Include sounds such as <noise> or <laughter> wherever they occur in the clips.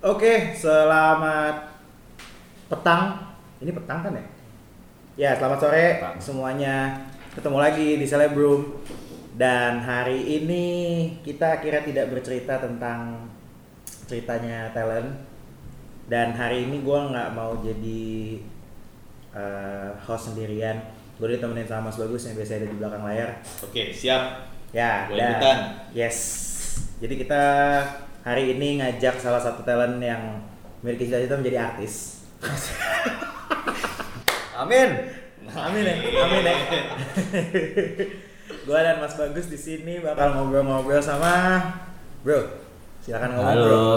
Oke, selamat petang. Ini petang kan ya? Ya, selamat sore Petang. semuanya. Ketemu lagi di Celebrum. Dan hari ini kita kira tidak bercerita tentang ceritanya talent. Dan hari ini gue nggak mau jadi eh, host sendirian. Gue ditemenin sama Mas Bagus yang biasa ada di belakang layar. Oke, siap. Ya, Boleh dan yes. Jadi kita hari ini ngajak salah satu talent yang memiliki cita-cita menjadi artis. <laughs> Amin. Amin ya, amin ya. Gua dan Mas Bagus di sini bakal ngobrol-ngobrol sama Bro. Silakan ngomong Bro. Halo,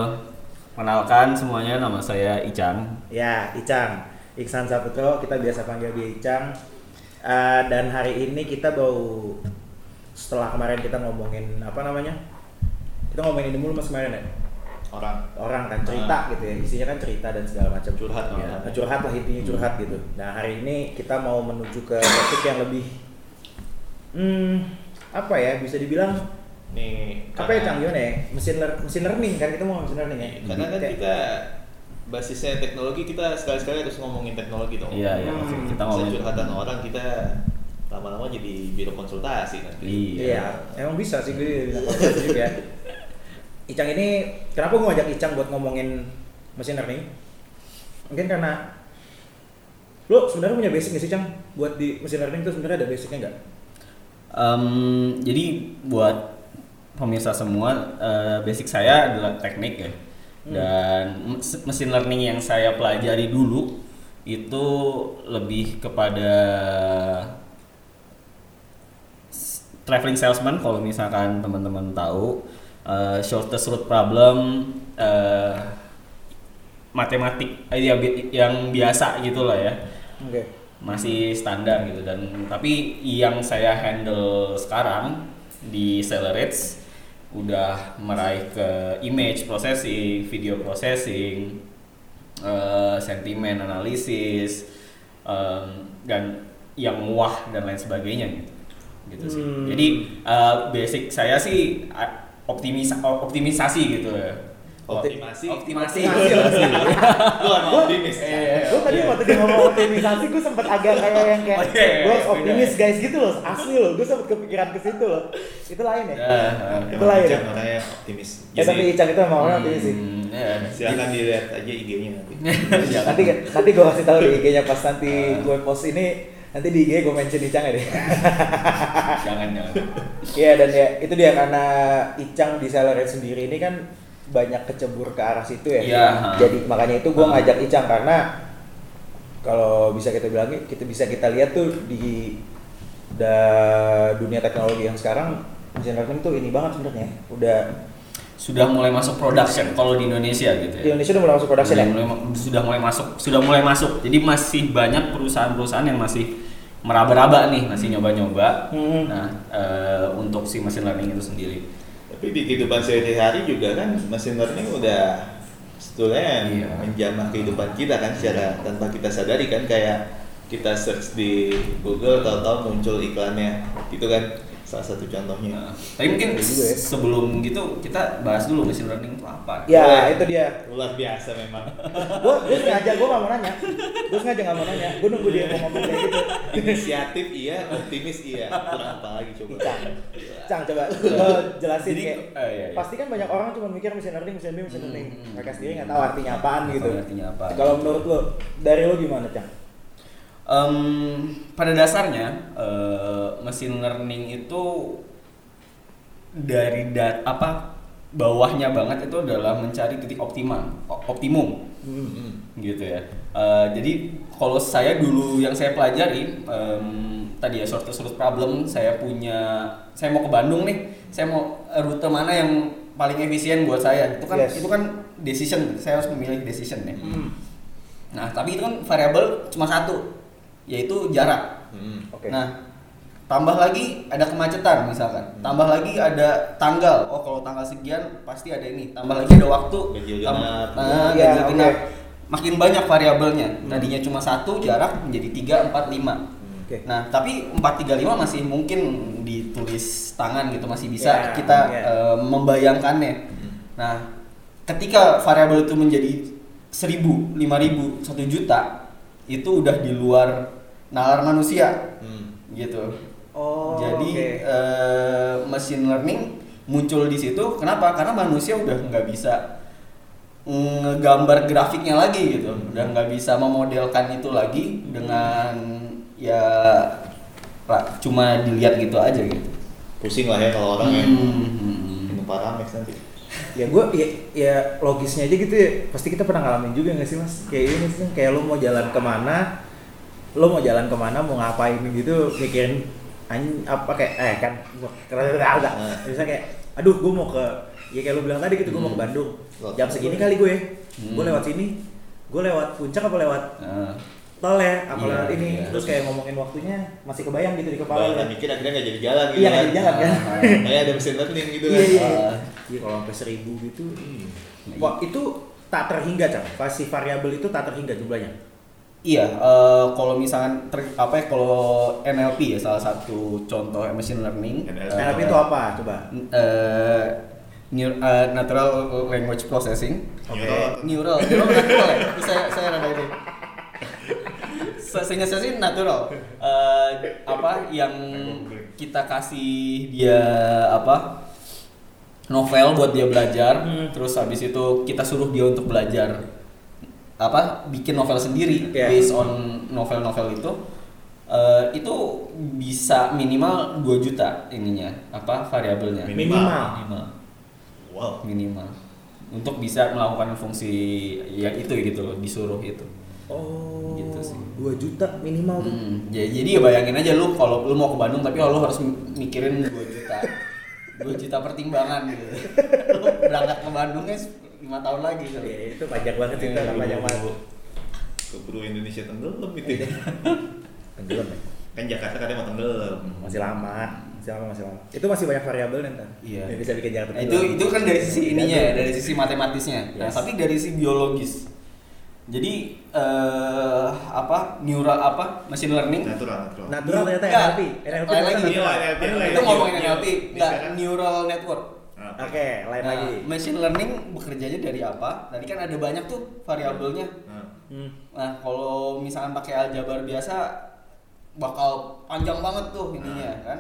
kenalkan semuanya nama saya Icang. Ya, Icang. Iksan Saputro, kita biasa panggil dia Icang. Eh, dan hari ini kita bau setelah kemarin kita ngomongin apa namanya? Kita ngomongin ini mulu mas kemarin ya? Orang. Orang kan cerita gitu ya, isinya kan cerita dan segala macam. Curhat ya, orang. curhat lah intinya curhat gitu. Nah hari ini kita mau menuju ke topik yang lebih, hmm, apa ya? Bisa dibilang Nih, apa ya Cang gimana ya? Mesin lear- mesin learning kan kita mau mesin learning ya. Karena kan Kayak- kita basisnya teknologi, kita sekali-sekali harus ngomongin teknologi dong. Iya, iya. Hmm. Kita Bisa ngomongin curhatan orang kita lama-lama jadi biro konsultasi nanti. Iya, emang bisa sih gue bilang konsultasi juga. <laughs> Icang ini kenapa gue ngajak Icang buat ngomongin mesin learning? Mungkin karena lo sebenarnya punya basic nggak sih Cang buat di mesin learning itu sebenarnya ada basicnya nggak? Em, jadi buat pemirsa semua, eh, basic saya adalah teknik ya. Hmm. Dan mes- mesin learning yang saya pelajari dulu itu lebih kepada traveling salesman kalau misalkan teman-teman tahu eh, shortest route problem eh, matematik eh, ya, yang biasa gitulah ya Oke. masih standar gitu dan tapi yang saya handle sekarang di Accelerates udah meraih ke image processing, video processing, eh, sentimen analisis em, dan yang wah dan lain sebagainya gitu gitu sih Hmm. jadi eh, basic saya sih optimisa optimisasi gitu ya Optimasi? optimasi Optimasi. <laughs> Emang optimis. Iya, iya. Gue tadi Iya. waktu dia ngomong optimisasi gue sempet agak kayak yang kayak Oh, iya, iya, gue harus beda. optimis guys gitu loh, asli loh. Gue sempet kepikiran ke situ loh. Itu lain ya. Ya, Itu lain. Icang orangnya optimis. Ya tapi Icang itu emang orang optimis sih. Hmm, ya. silakan dilihat aja IG-nya nanti. Nanti nanti gue kasih tahu di IG-nya pas nanti gue post ini nanti di IG gue mention Icang ya deh. <laughs> jangan jangan Iya dan ya itu dia karena Icang di Celebrate sendiri ini kan banyak kecebur ke arah situ ya. Iya. Jadi makanya itu gue ngajak Icang karena kalau bisa kita bilang kita bisa kita lihat tuh di da, dunia teknologi yang sekarang machine learning tuh ini banget sebenarnya. Udah sudah mulai masuk production kalau di Indonesia gitu di ya. Indonesia udah mulai masuk production Sudah ya. mulai, sudah mulai masuk, sudah mulai masuk. Jadi masih banyak perusahaan-perusahaan yang masih meraba-raba nih, masih nyoba-nyoba. Hmm. Nah, eh, untuk si machine learning itu sendiri. Tapi di kehidupan sehari-hari juga kan machine learning udah sebetulnya Iya. menjamah kehidupan kita kan secara tanpa kita sadari kan kayak kita search di Google tahu-tahu muncul iklannya gitu kan salah satu contohnya. Nah, tapi mungkin Iya juga ya. sebelum gitu kita bahas dulu machine learning itu apa. Ya Boleh. itu dia. Luar biasa memang. <laughs> Gue gue sengaja gue gak mau nanya. Gue sengaja gak mau nanya. Gue nunggu dia mau ngomong kayak gitu. Inisiatif iya, optimis iya. Kurang apa lagi coba. Cang, Cang coba <laughs> lo jelasin Jadi, kayak. eh, iya, iya. Pasti kan banyak orang cuma mikir machine learning, machine learning, machine Hmm, learning. hmm, Mereka hmm. sendiri nggak tahu artinya apaan gitu. artinya apa. Kalau menurut lo, dari lo gimana Cang? Em, pada dasarnya eh, machine learning itu dari dat apa bawahnya banget itu adalah mencari titik optimal optimum Hmm. gitu ya Eh, jadi kalau saya dulu yang saya pelajari em, tadi ya short route problem saya punya saya mau ke Bandung nih saya mau rute mana yang paling efisien buat saya itu kan Yes. itu kan decision saya harus memilih decision ya Hmm. nah tapi itu kan variabel cuma satu yaitu jarak Hmm. Oke. Nah, tambah lagi ada kemacetan misalkan, tambah lagi ada tanggal. Oh, kalau tanggal sekian pasti ada ini. Tambah lagi ada waktu. Ganjil genap. Nah, Iya, ganjil oke. genap. Makin banyak variabelnya. Tadinya cuma satu, jarak menjadi 3, 4, 5. Oke. Nah, tapi 435 masih mungkin ditulis tangan gitu, masih bisa Ya, kita ya. eh, membayangkannya. Hmm. Nah, ketika variabel itu menjadi seribu, lima ribu, satu juta, itu udah di luar nalar manusia, Hmm. gitu. Oh, Jadi oke. eh, machine learning muncul di situ. Kenapa? Karena manusia udah nggak bisa ngegambar grafiknya lagi gitu. Udah nggak bisa memodelkan itu lagi dengan ya ra- cuma dilihat gitu aja gitu. Pusing lah ya kalau orang yang Hmm. minum paramex nanti. Ya gue ya, ya logisnya aja gitu ya pasti kita pernah ngalamin juga nggak sih mas kayak ini sih kayak lo mau jalan ke mana lo mau jalan ke mana mau ngapain gitu mikirin an apa kayak eh kan udah Nah. misalnya kayak aduh gue mau ke ya kayak lo bilang tadi gitu gue mau ke Hmm. Bandung jam segini kali gue Hmm. gue lewat sini gue lewat puncak apa lewat Nah, tol ya apa Iya, lewat ini iya. terus kayak ngomongin waktunya masih kebayang gitu di kepala Kalau lo. mikir akhirnya nggak jadi jalan gitu iya nggak jadi jalan kan. Kayak ada mesin learning gitu iya kan. iya Ah. Iya kalau sampai seribu gitu Hmm. Wah, itu tak terhingga, Cang. Pasti variabel itu tak terhingga jumlahnya. Iya, eh, kalau misalkan ter- apa ya kalau NLP ya salah satu contoh machine learning. NLP. eh, NLP itu apa? Coba. eh, neur- eh, natural language processing. Oke. Neural, neural natural ya. Saya saya rada ini. Se- Seingat saya sih natural. Eh, apa yang kita kasih dia apa novel buat dia belajar, Hmm. terus habis itu kita suruh dia untuk belajar apa bikin novel sendiri Iya. based on novel-novel itu eh, itu bisa minimal 2 juta ininya apa variabelnya Minimal. minimal Wow. minimal untuk bisa melakukan fungsi yang itu gitu loh disuruh itu Oh. Gitu sih. 2 juta minimal. Hmm, ya, jadi ya bayangin aja lu kalau lu mau ke Bandung tapi lu harus mikirin 2 juta 2 juta pertimbangan gitu <laughs> berangkat ke Bandungnya 5 tahun lagi kali Iya, itu panjang banget sih, Iya, itu panjang banget. Keburu Indonesia tenggelam itu ya. <laughs> Tenggelam ya. kan Jakarta kadang mau tenggelam. Masih lama, masih lama, masih lama. Itu masih banyak variabel ntar. Iya. Yang bisa bikin Jakarta Nah, itu itu kan dari sisi ininya ya, dari sisi matematisnya. Nah, Yes. tapi dari sisi biologis. Jadi eh, apa neural apa machine learning? Natural, natural. Natural ternyata. NLP. NLP Lain lagi. Itu ngomongin NLP, enggak Misalkan- neural network. Oke, lain Nah, lagi. machine learning bekerjanya dari apa? Tadi kan ada banyak tuh variabelnya. Nah, Hmm. Nah, kalau misalkan pakai aljabar biasa bakal panjang banget tuh ininya kan.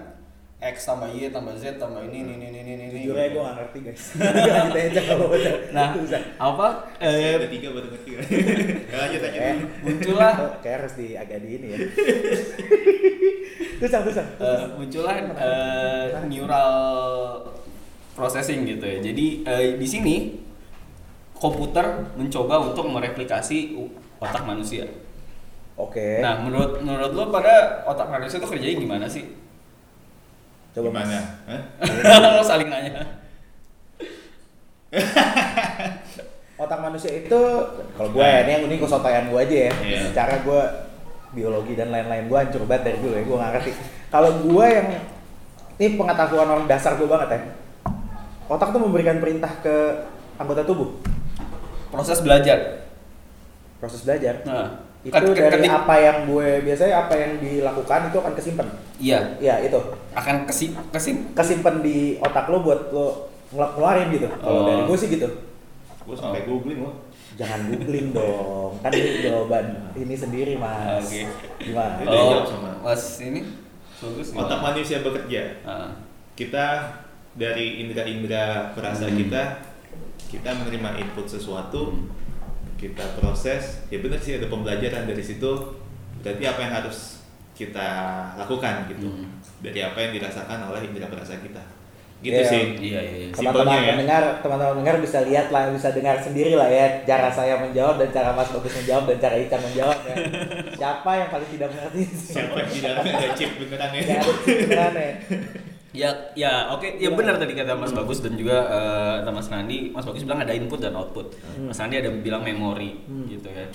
X tambah Y tambah Z tambah ini ini ini ini ini. Jujur aja gue gak ngerti guys. <laughs> Kita aja kalau bocor. Nah, apa? Eh, ada tiga baru ngerti. <laughs> ya, lanjut lanjut. Eh, muncullah Oh, kayak harus di agak di ini ya. terus terus terus. eh, muncullah eh, neural processing gitu ya. Jadi eh, di sini komputer mencoba untuk mereplikasi otak manusia. Oke. Nah, menurut menurut lo pada otak manusia itu kerjanya gimana sih? Coba Gimana? Mas. Hah? <laughs> lo saling nanya. <laughs> Otak manusia itu kalau gue ya, ini yang ini kesotoyan gue aja ya. Iya. Secara gue biologi dan lain-lain gue hancur banget dari dulu ya, gue gak ngerti. Kalau gue yang ini pengetahuan orang dasar gue banget ya. Otak tuh memberikan perintah ke anggota tubuh, Proses belajar. proses belajar. Nah, Itu ket- ket- dari ketik- apa yang gue biasanya apa yang dilakukan itu akan kesimpan. Iya, Iya itu akan kesim kesim kesimpan di otak lo buat lo ngel- ngeluarin gitu. Kalau Oh. dari gue sih gitu. Gue sampai googling loh. Jangan googling dong, kan ini jawaban <laughs> ini sendiri mas. Oke. Gimana? Udah dijawab sama. Mas ini bagus Otak manusia bekerja. Ah, Kita dari indera-indera perasa Hmm. kita, kita menerima input sesuatu, kita proses. Ya benar sih ada pembelajaran dari situ. Berarti apa yang harus kita lakukan gitu. Hmm. Dari apa yang dirasakan oleh indera perasa kita. Gitu Iya. sih. iya iya iya. Teman-teman ya. pendengar, teman-teman pendengar bisa lihat lah, bisa dengar sendiri lah ya cara saya menjawab dan cara Mas Bagus menjawab dan cara Ican menjawab ya. <laughs> Siapa yang paling tidak mengerti? Siapa yang dalamnya ada chip beneran ya? Ya, beneran ya. <laughs> Ya, ya, oke, ya benar tadi kata Mas Bagus dan juga eh, kata Mas Nandi. Mas Bagus bilang ada input dan output. Mas Nandi ada bilang memori, Hmm. gitu ya.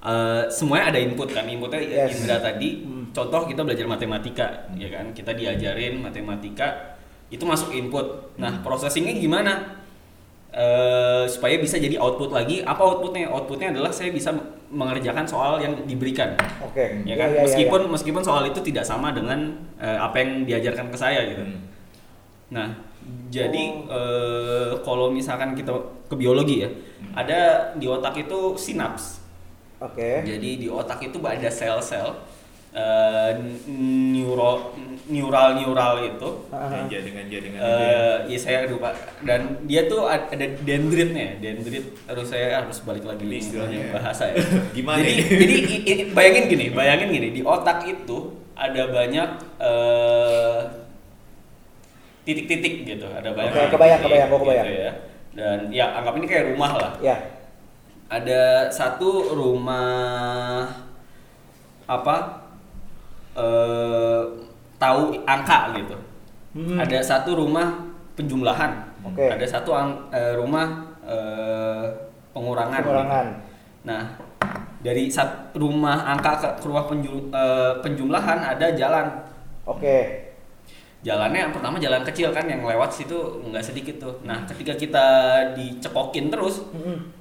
Eh, semuanya ada input kan, inputnya Yes. indera tadi. Hmm. Contoh kita belajar matematika, ya kan? Kita diajarin matematika, itu masuk input. Nah, processingnya gimana? Eh, supaya bisa jadi output lagi. Apa outputnya? Outputnya adalah saya bisa mengerjakan soal yang diberikan Oke. ya kan Iya, iya, iya, meskipun meskipun soal itu tidak sama dengan eh, apa yang diajarkan ke saya gitu Hmm. Nah, jadi eh, kalau misalkan kita ke biologi ya, ada di otak itu sinaps. Oke. Jadi di otak itu ada sel-sel eh, neuro neural neural itu. Dengan jaringan jaringan itu ya. Eh, iya saya lupa dan dia tuh ad- ada dendritnya, dendrit. Terus saya harus balik lagi Ini nih istilahnya ya. bahasa ya. <laughs> Gimana jadi, jadi bayangin gini, bayangin gini di otak itu ada banyak eh, titik-titik gitu, ada banyak. Titik-titik kebayang, kebayang, gitu kebayang. ya. Dan ya anggap ini kayak rumah lah. Ya. Ada satu rumah apa? Eh tahu angka gitu. Hmm. Ada satu rumah penjumlahan. Oke. Ada satu ang- eh, rumah eh, pengurangan. Pengurangan. gitu. Nah, dari sat- rumah angka ke ke rumah penju- eh, penjumlahan ada jalan. Oke. Jalannya yang pertama jalan kecil kan yang lewat situ nggak sedikit tuh. Nah, ketika kita dicepokin terus, Mm-mm.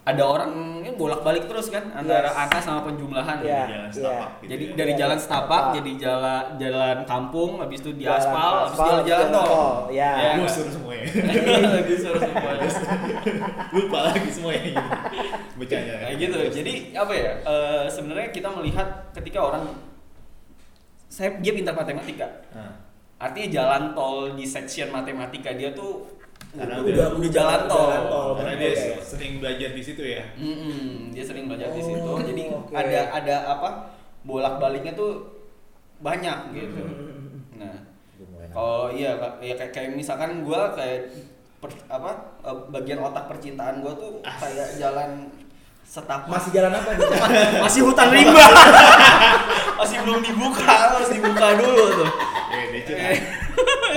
Ada orang ini bolak-balik terus kan antara Yes. angka sama penjumlahan. Iya. jalan setapak gitu Jadi ya. dari Iya, jalan setapak setapak. jadi jalan jalan kampung, habis itu di Jalan aspal, habis aspal, jalan jalan jalan tol. tol, ya. <laughs> Ya, Gusur <laughs> semuanya. Gusur semuanya. Lupa lagi semuanya gitu. Bercanda. Kayak gitu. Jadi apa ya? eh, sebenarnya kita melihat ketika orang saya dia pintar matematika. Nah, Artinya jalan tol di section matematika dia tuh Karena udah, udah- udah, jalan tol. jalan tol. karena dia sering belajar di situ ya. Mm-mm, dia sering belajar di Oh, situ. Jadi oke. ada ada apa? Bolak-baliknya tuh banyak gitu. Nah, kalau iya ya kayak, kayak misalkan gua kayak per- apa eh, bagian otak percintaan gua tuh kayak jalan setapak Masih jalan apa nih? <laughs> masih hutan rimba <laughs> masih belum dibuka harus dibuka dulu tuh Eh. <laughs>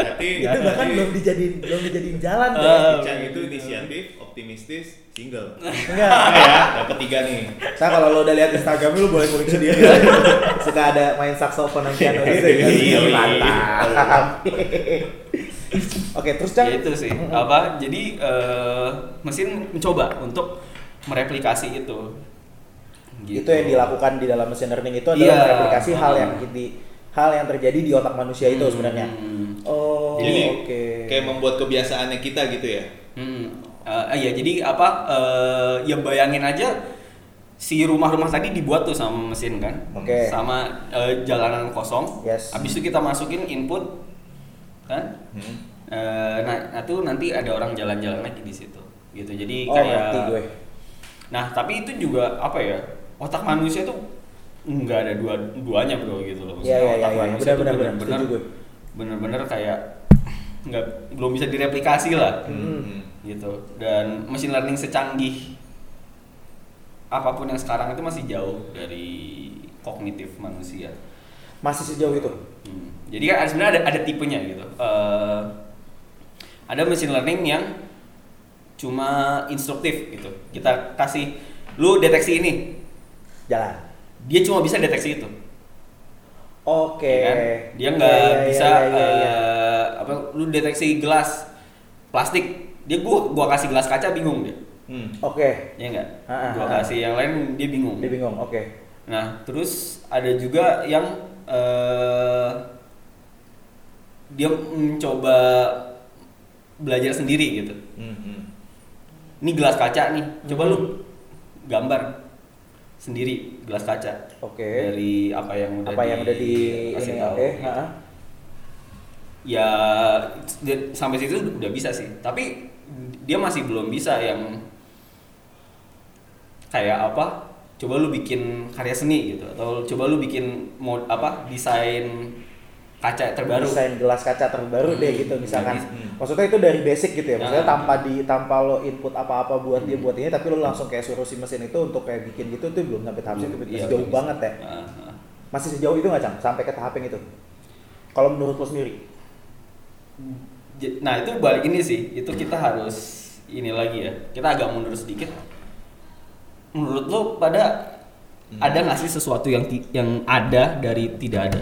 Berarti itu bahkan belum dijadiin belum dijadiin jalan tuh. Eh, Cang itu inisiatif, optimistis, single. Enggak. <laughs> ya, dapat tiga nih. Saya kalau lo udah lihat Instagram lu boleh ngulik sendiri. <laughs> Suka ada main saxophone dan piano gitu kan. Iya, iya. Mantap. Oke, terus Cang. Ya itu sih apa jadi eh, mesin mencoba untuk mereplikasi itu Gitu. Itu yang dilakukan di dalam mesin learning itu adalah Iya. mereplikasi hal yang di hal yang terjadi di otak manusia itu Hmm. sebenarnya. Oh, Jadi oke. kayak membuat kebiasaannya kita gitu ya. Hmm. Eh, iya jadi apa eh, ya bayangin aja si rumah-rumah tadi dibuat tuh sama mesin kan Oke. sama eh, jalanan kosong Yes. habis itu kita masukin input kan Hmm. Eh, nah itu nanti ada orang jalan-jalan lagi di situ gitu jadi Oh, kayak gue. nah tapi itu juga apa ya otak manusia tuh nggak ada dua duanya bro gitu loh Iya, iya, iya, otak iya. manusia Benar, tuh benar, benar. bener-bener bener-bener kayak nggak belum bisa direplikasi lah Hmm. gitu dan machine learning secanggih apa pun yang sekarang itu masih jauh dari kognitif manusia Masih sejauh itu. Hmm. jadi kan sebenarnya ada ada tipenya gitu Eh, ada machine learning yang cuma instruktif gitu kita kasih lu deteksi ini Jalan. Dia cuma bisa deteksi itu Oke. ya kan? dia nggak Iya, iya, bisa iya, iya, iya. eh, apa lu deteksi gelas plastik dia gua gua kasih gelas kaca bingung dia Hmm. Oke. ya enggak Ah, ah, gua ah. kasih yang lain dia bingung Dia bingung. Oke. nah terus ada juga yang eh, dia mencoba belajar sendiri gitu Hmm. hmm. ini gelas kaca nih coba Hmm. lu gambar sendiri gelas kaca Oke. dari apa yang udah Apa yang udah di ini tahu. oke. ha-ha. ya sampai situ udah bisa sih tapi dia masih belum bisa yang kayak apa coba lu bikin karya seni gitu atau coba lu bikin mod apa desain kaca terbaru Desain gelas kaca terbaru deh Hmm. gitu misalkan. Hmm. Maksudnya itu dari basic gitu ya. Maksudnya Ah. tanpa di tanpa lo input apa-apa buat dia Hmm. buat ini tapi lo langsung kayak suruh si mesin itu untuk kayak bikin gitu tuh belum sampai tahap situ. Belum, Masih iya, jauh belum banget ya. Ah. Masih sejauh itu nggak Cang? Sampai ke tahap yang itu? Kalau menurut lo sendiri? Nah itu balik ini sih, itu kita harus ini lagi ya. Kita agak mundur sedikit. Menurut lo pada Hmm. ada nggak sih sesuatu yang yang ada dari tidak ada?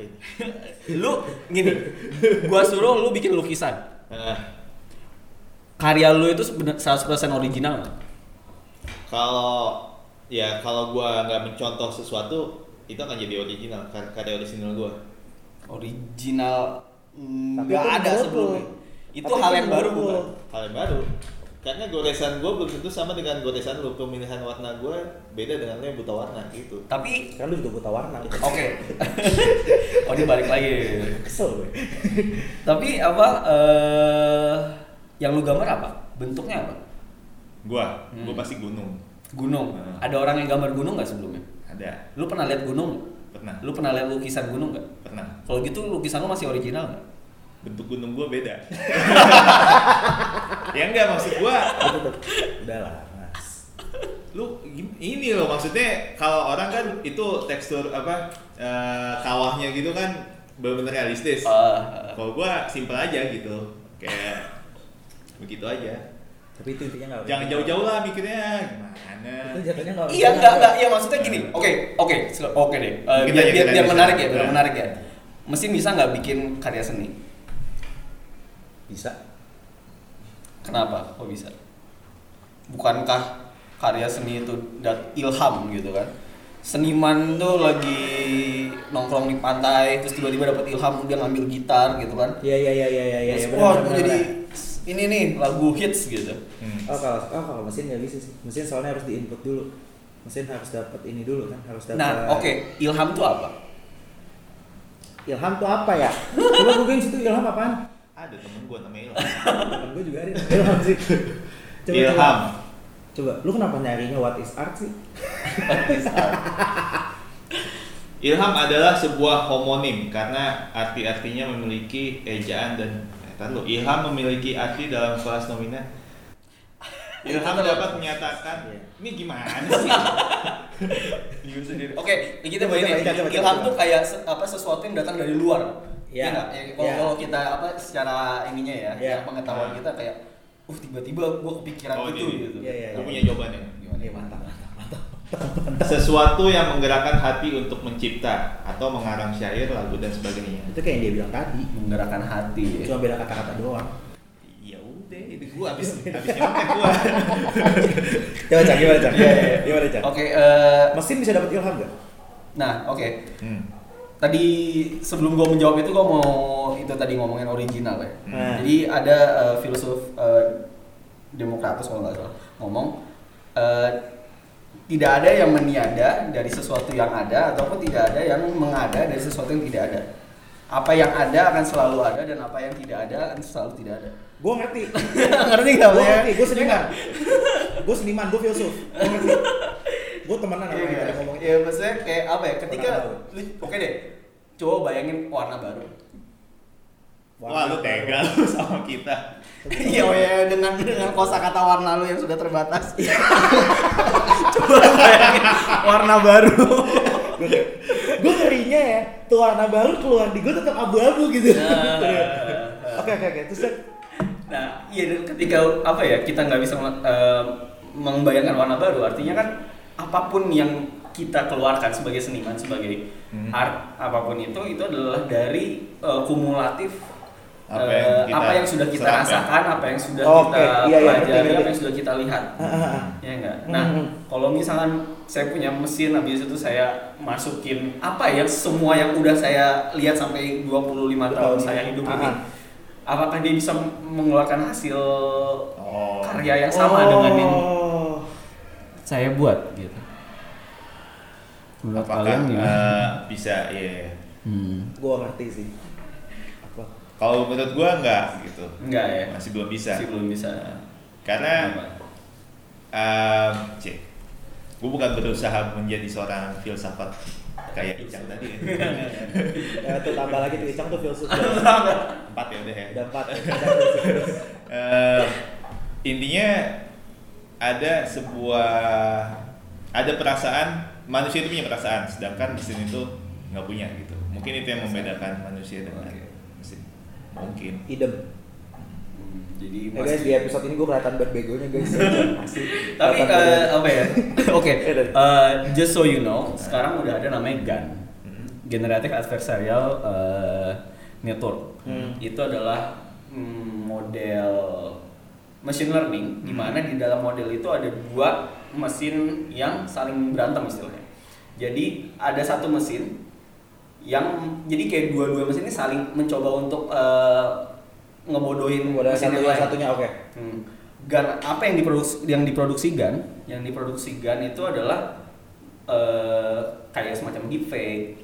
Ini? Lu gini, gua suruh lu bikin lukisan. Karya lu itu sebenar- 100% original nggak? kalau ya kalau gua nggak mencontoh sesuatu itu akan jadi original kar- karya original gua. Original nggak itu ada sebelumnya. lu. Itu Tapi hal itu yang baru bukan? hal yang baru karena goresan gue belum tentu sama dengan goresan lu pemilihan warna gue beda dengan lo yang buta warna gitu Tapi Kan lu juga buta warna. oke. <laughs> oh dia balik lagi. Kesel gue. <laughs> Tapi apa eh yang lu gambar apa? Bentuknya apa? gue Hmm. gue pasti gunung Gunung. Hmm. Ada orang yang gambar gunung nggak sebelumnya? ada Lu pernah lihat gunung? pernah Lu pernah lihat lukisan gunung nggak? pernah Kalau gitu lukisan lu masih original nggak? Bentuk gunung gue beda <laughs> ya enggak maksud gue Udah lah, Mas. lu ini loh maksudnya kalau orang kan itu tekstur apa eh, kawahnya gitu kan benar-benar realistis Eh, kalau gua simpel aja gitu kayak begitu aja Tapi itu intinya nggak. jangan jauh-jauh lah mikirnya gimana Itu jatuhnya nggak. Iya enggak enggak iya maksudnya gini. Oke oke oke deh. Eh, Mungkin biar biar, biar menarik ya biar Nah. menarik ya. Mesin bisa nggak bikin karya seni? Bisa. Kenapa? Kok bisa? Bukankah karya seni itu dat ilham gitu kan? Seniman tuh lagi nongkrong di pantai terus tiba-tiba dapat ilham dia ngambil gitar gitu kan. Iya iya iya iya iya. Iya, wah jadi ini nih lagu hits gitu. Hmm. Oh kalau oh kalau mesin nggak bisa sih. Mesin soalnya harus diinput dulu. Mesin harus dapat ini dulu kan, harus dapat. Nah, oke, ilham tuh apa? Ilham tuh apa ya? Coba googling situ ilham apaan? Ada temen gua namanya Ilham Temen gue juga ada ilham sih. Coba, Ilham Coba. coba, lu kenapa nyarinya what is art sih? Ilham adalah sebuah homonim karena arti-artinya memiliki ejaan dan eh, lu, Ilham memiliki arti dalam kelas nomina. Ilham dapat menyatakan Iya. ini gimana <laughs> sih? Bingung sendiri. Oke, kita coba, ilham tuh kayak apa sesuatu yang datang dari luar. Iya. Iya nggak? Ya, kalau Iya. kalau kita apa secara ininya ya, Iya. yang pengetahuan Ah. kita kayak, uh tiba-tiba gua kepikiran Oh, gitu ini. gitu. Iya, iya, Gua iya. punya jawabannya. Gimana? Iya mantap, mantap, mantap. Sesuatu yang menggerakkan hati untuk mencipta atau mengarang syair, lagu dan sebagainya. Itu kayak yang dia bilang tadi. Menggerakkan hati. Ya. Cuma beda kata-kata doang. Ya udah, itu gua habis <laughs> habis nyontek gua. <laughs> Coba cak, gimana cak? Iya, iya, iya. Gimana cak? Oke, eh, Mesin bisa dapat ilham gak? nah oke. Hmm. Tadi sebelum gua menjawab itu gua mau itu tadi ngomongin original ya. Hmm. Jadi ada eh, filsuf eh, Demokratus kalau nggak salah ngomong eh, tidak ada yang meniada dari sesuatu yang ada ataupun tidak ada yang mengada dari sesuatu yang tidak ada. Apa yang ada akan selalu ada dan apa yang tidak ada akan selalu tidak ada. Gue ngerti. <laughs> Ngerti nggak? Gue ngerti. Gue seniman. Gue seniman. Gue filsuf. Gue ngerti. Gue temenan sama Iya, yang iya. ngomong. Iya, maksudnya kayak apa ya? Ketika lu- oke deh, coba bayangin warna baru. Wah, lu tega lu <laughs> sama kita. Iya, oh ya dengan dengan kosakata warna lu yang sudah terbatas. <laughs> coba bayangin warna baru. <laughs> Gue ngerinya ya, tuh warna baru keluar di gue tetap abu-abu gitu. Nah, Oke oke oke. Terus Nah, iya ketika apa ya kita nggak bisa eh, membayangkan warna baru, artinya kan apa pun yang kita keluarkan sebagai seniman, sebagai Hmm. art, apa pun itu itu adalah dari eh, kumulatif Apa eh, yang kita apa yang sudah kita serap ya? rasakan, apa yang sudah Oke, kita iya, iya, pelajari, ngerti, apa ngerti. yang sudah kita lihat. Ah, ah, ah. Ya enggak. Nah, Hmm. kalau misalkan saya punya mesin habis itu saya masukin apa ya semua yang udah saya lihat sampai 25 tahun Tahun saya ini. hidup ini. ah. Apakah dia bisa mengeluarkan hasil Oh. karya yang sama dengan yang Oh. Saya buat gitu? Menurut Apakah kalian gimana? eh, bisa ya? Hmm. Gue ngerti sih. Apa? Kalau menurut gua enggak gitu. Enggak ya? Masih belum bisa. Masih belum bisa. Karena um, cek, gue bukan berusaha menjadi seorang filsafat kayak Icang tadi ya. <laughs> Ya, tuh tambah lagi tuh Icang tuh filsuf. <laughs> Empat ya udah ya. Udah empat. <laughs> Eh, intinya ada sebuah ada perasaan manusia itu punya perasaan sedangkan mesin itu nggak punya gitu mungkin itu yang membedakan manusia dengan Oke. mesin mungkin Idem. Hmm, Jadi Ya guys di episode ini gue kelihatan bad begonya guys. <laughs> Tapi eh, bad- apa ya? <laughs> Oke. <laughs> Iya, deh. eh, just so you know, sekarang udah ada namanya GAN. Hmm. Generative Adversarial eh, Network. Hmm. Itu adalah mm, model machine learning di mana di dalam model itu ada dua mesin yang saling berantem istilahnya. Jadi ada satu mesin yang jadi kayak dua-dua mesin ini saling mencoba untuk eh, ngebodohin Udah mesin satu yang lain. satunya oke. Hmm. Gun apa yang diproduksi yang diproduksi gun? Yang diproduksi gun itu adalah eh, kayak semacam deepfake,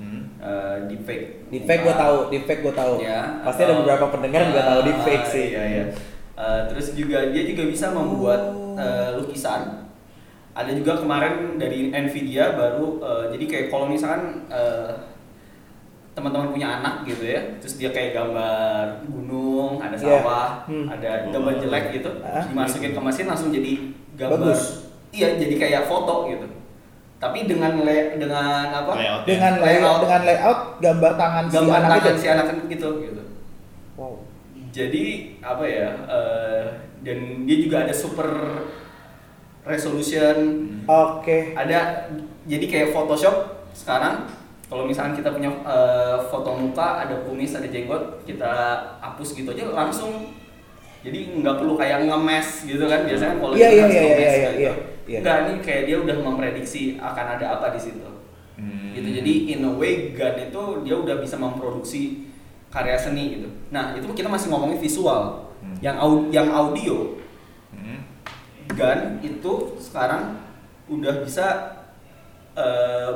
Hmm. eh, deepfake. Deepfake gue tahu, deepfake gue tahu. Ya, Pasti ada atau- beberapa pendengar juga tahu Ah, deepfake sih. Iya, iya. Eh, terus juga dia juga bisa membuat Oh. eh, lukisan. Ada juga kemarin dari Nvidia baru eh, jadi kayak kalau misalkan eh, teman-teman punya anak gitu ya, terus dia kayak gambar gunung, ada Iya. sawah, Hmm. ada gambar jelek gitu, Ah. dimasukin ke mesin langsung jadi gambar. Bagus. Iya, jadi kayak foto gitu. Tapi dengan le, dengan apa? Layout. Dengan Layout. layout, dengan layout gambar tangan si gambar anak tangan itu. si anak gitu gitu. Wow. Jadi apa ya? eh, dan dia juga ada super resolution. Oke. Ada jadi kayak Photoshop sekarang kalau misalkan kita punya eh, foto muka, ada kumis, ada jenggot, kita hapus gitu aja langsung. Jadi nggak perlu kayak ngemes gitu kan biasanya kalau itu iya, harus iya, ngemes iya, gitu. iya, iya. Nggak nih kayak dia udah memprediksi akan ada apa di situ Hmm. gitu jadi in a way gun itu dia udah bisa memproduksi karya seni gitu nah itu kita masih ngomongin visual Hmm. yang au- yang audio Hmm. gun itu sekarang udah bisa eh,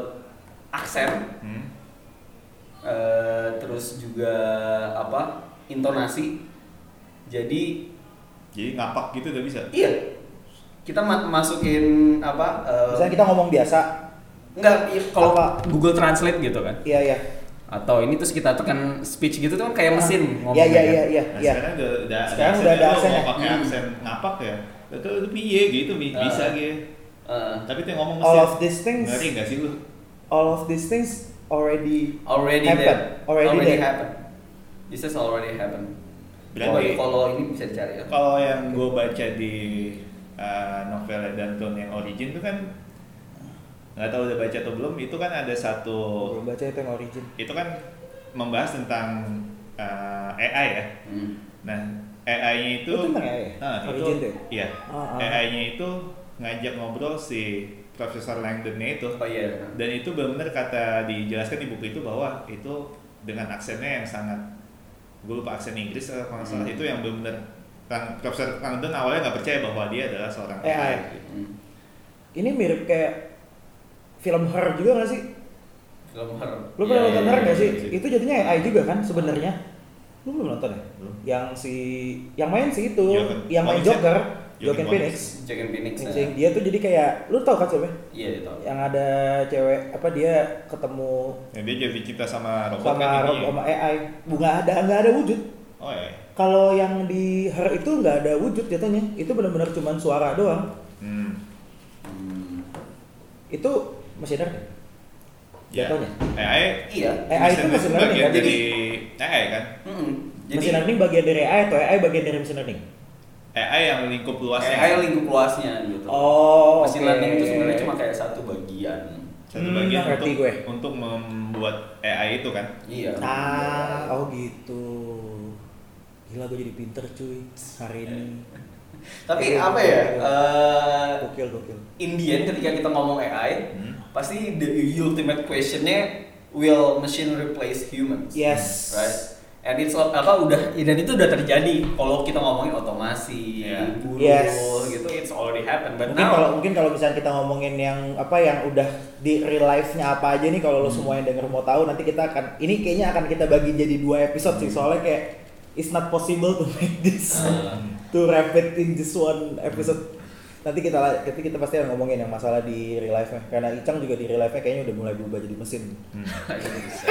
aksen Hmm. eh, terus juga apa intonasi jadi Jadi ngapak gitu udah bisa. iya kita ma- masukin apa eh, Misalnya kita ngomong biasa, enggak i- kalau? Google Translate gitu kan iya iya. Atau ini terus kita tekan speech gitu tuh kan kayak mesin ngomong Iya iya kan. iya iya. Nah, iya. sekarang udah, udah Sekarang udah ada Lo aksennya. Mau pakai Hmm. aksen ngapak ya. Itu itu piye gitu Ah. bisa gitu. Eh, Tapi tuh ngomong All mesin. of these things- Ngeri gak sih lu? All of these things already already Happen. there. Already there. happen. This has already happened. Berarti- kalau ini bisa dicari ya. Kalau yang gue baca di uh, novel Danton yang Origin itu kan nggak tahu udah baca atau belum itu kan ada satu belum baca itu yang origin. itu kan membahas tentang uh, AI ya. Hmm. Nah AI-nya itu Itu tentang AI? Ah, itu Origin tuh ya? iya Ah, ah. AI-nya itu ngajak ngobrol si Profesor Langdon-nya itu Oh iya. dan itu benar-benar kata dijelaskan di buku itu bahwa itu dengan aksennya yang sangat gue lupa aksen Inggris atau kalau nggak salah Hmm. itu yang benar-benar Lang- Profesor Langdon awalnya nggak percaya bahwa dia adalah seorang AI, AI. Hmm. Ini mirip kayak film horror juga gak sih? Film horror. Lu pernah Iya, nonton iya, horror iya. gak sih? iya. Itu jadinya AI juga kan sebenarnya. Lu belum nonton ya? Belum. Yang si yang main sih itu, Joaquin- yang main Phoenix ya? Joker, Joaquin Joaquin Phoenix. Phoenix. Phoenix. ya. Dia tuh jadi kayak lu tau kan siapa? Iya itu. Yang ada cewek apa dia ketemu Ya, dia jadi cinta sama robot sama kan rob- ini. sama AI. Bunga ada nggak ada wujud. Oh ya. Kalau yang di Her itu nggak ada wujud jatuhnya. Itu benar-benar cuman suara doang. Hmm. Hmm. Itu mesin learning. Ya. Jatuhnya. AI Iya. AI itu mesin learning kan? Jadi dari AI kan. Hmm. Jadi mesin learning bagian dari AI atau AI bagian dari mesin learning? AI yang lingkup luasnya. AI lingkup luasnya gitu. Oh, Machine oke. learning itu sebenarnya cuma kayak satu bagian. satu Hmm, bagian untuk gue. untuk membuat AI itu kan. Iya. Ah, oh gitu. Gila gue jadi pinter cuy hari ini. Tapi apa ya? eh, Gokil gokil. Indian ketika kita ngomong AI, Hmm. pasti the ultimate questionnya will machine replace humans? Yes. Right. And it's all- apa udah dan itu udah terjadi kalau kita ngomongin otomasi, Yeah. buruh Yes. gitu, it's already happened. But Mungkin kalau mungkin kalau misalnya kita ngomongin yang apa yang udah di real life-nya apa aja nih kalau lo Hmm. semua yang denger mau tahu nanti kita akan ini kayaknya akan kita bagi jadi dua episode sih soalnya kayak it's not possible to make this Uh. To wrap it in just one episode. Nanti kita nanti kita pasti akan ngomongin yang masalah di real life-nya karena Icang juga di real life-nya kayaknya udah mulai berubah jadi mesin. Hmm. <laughs> Bisa.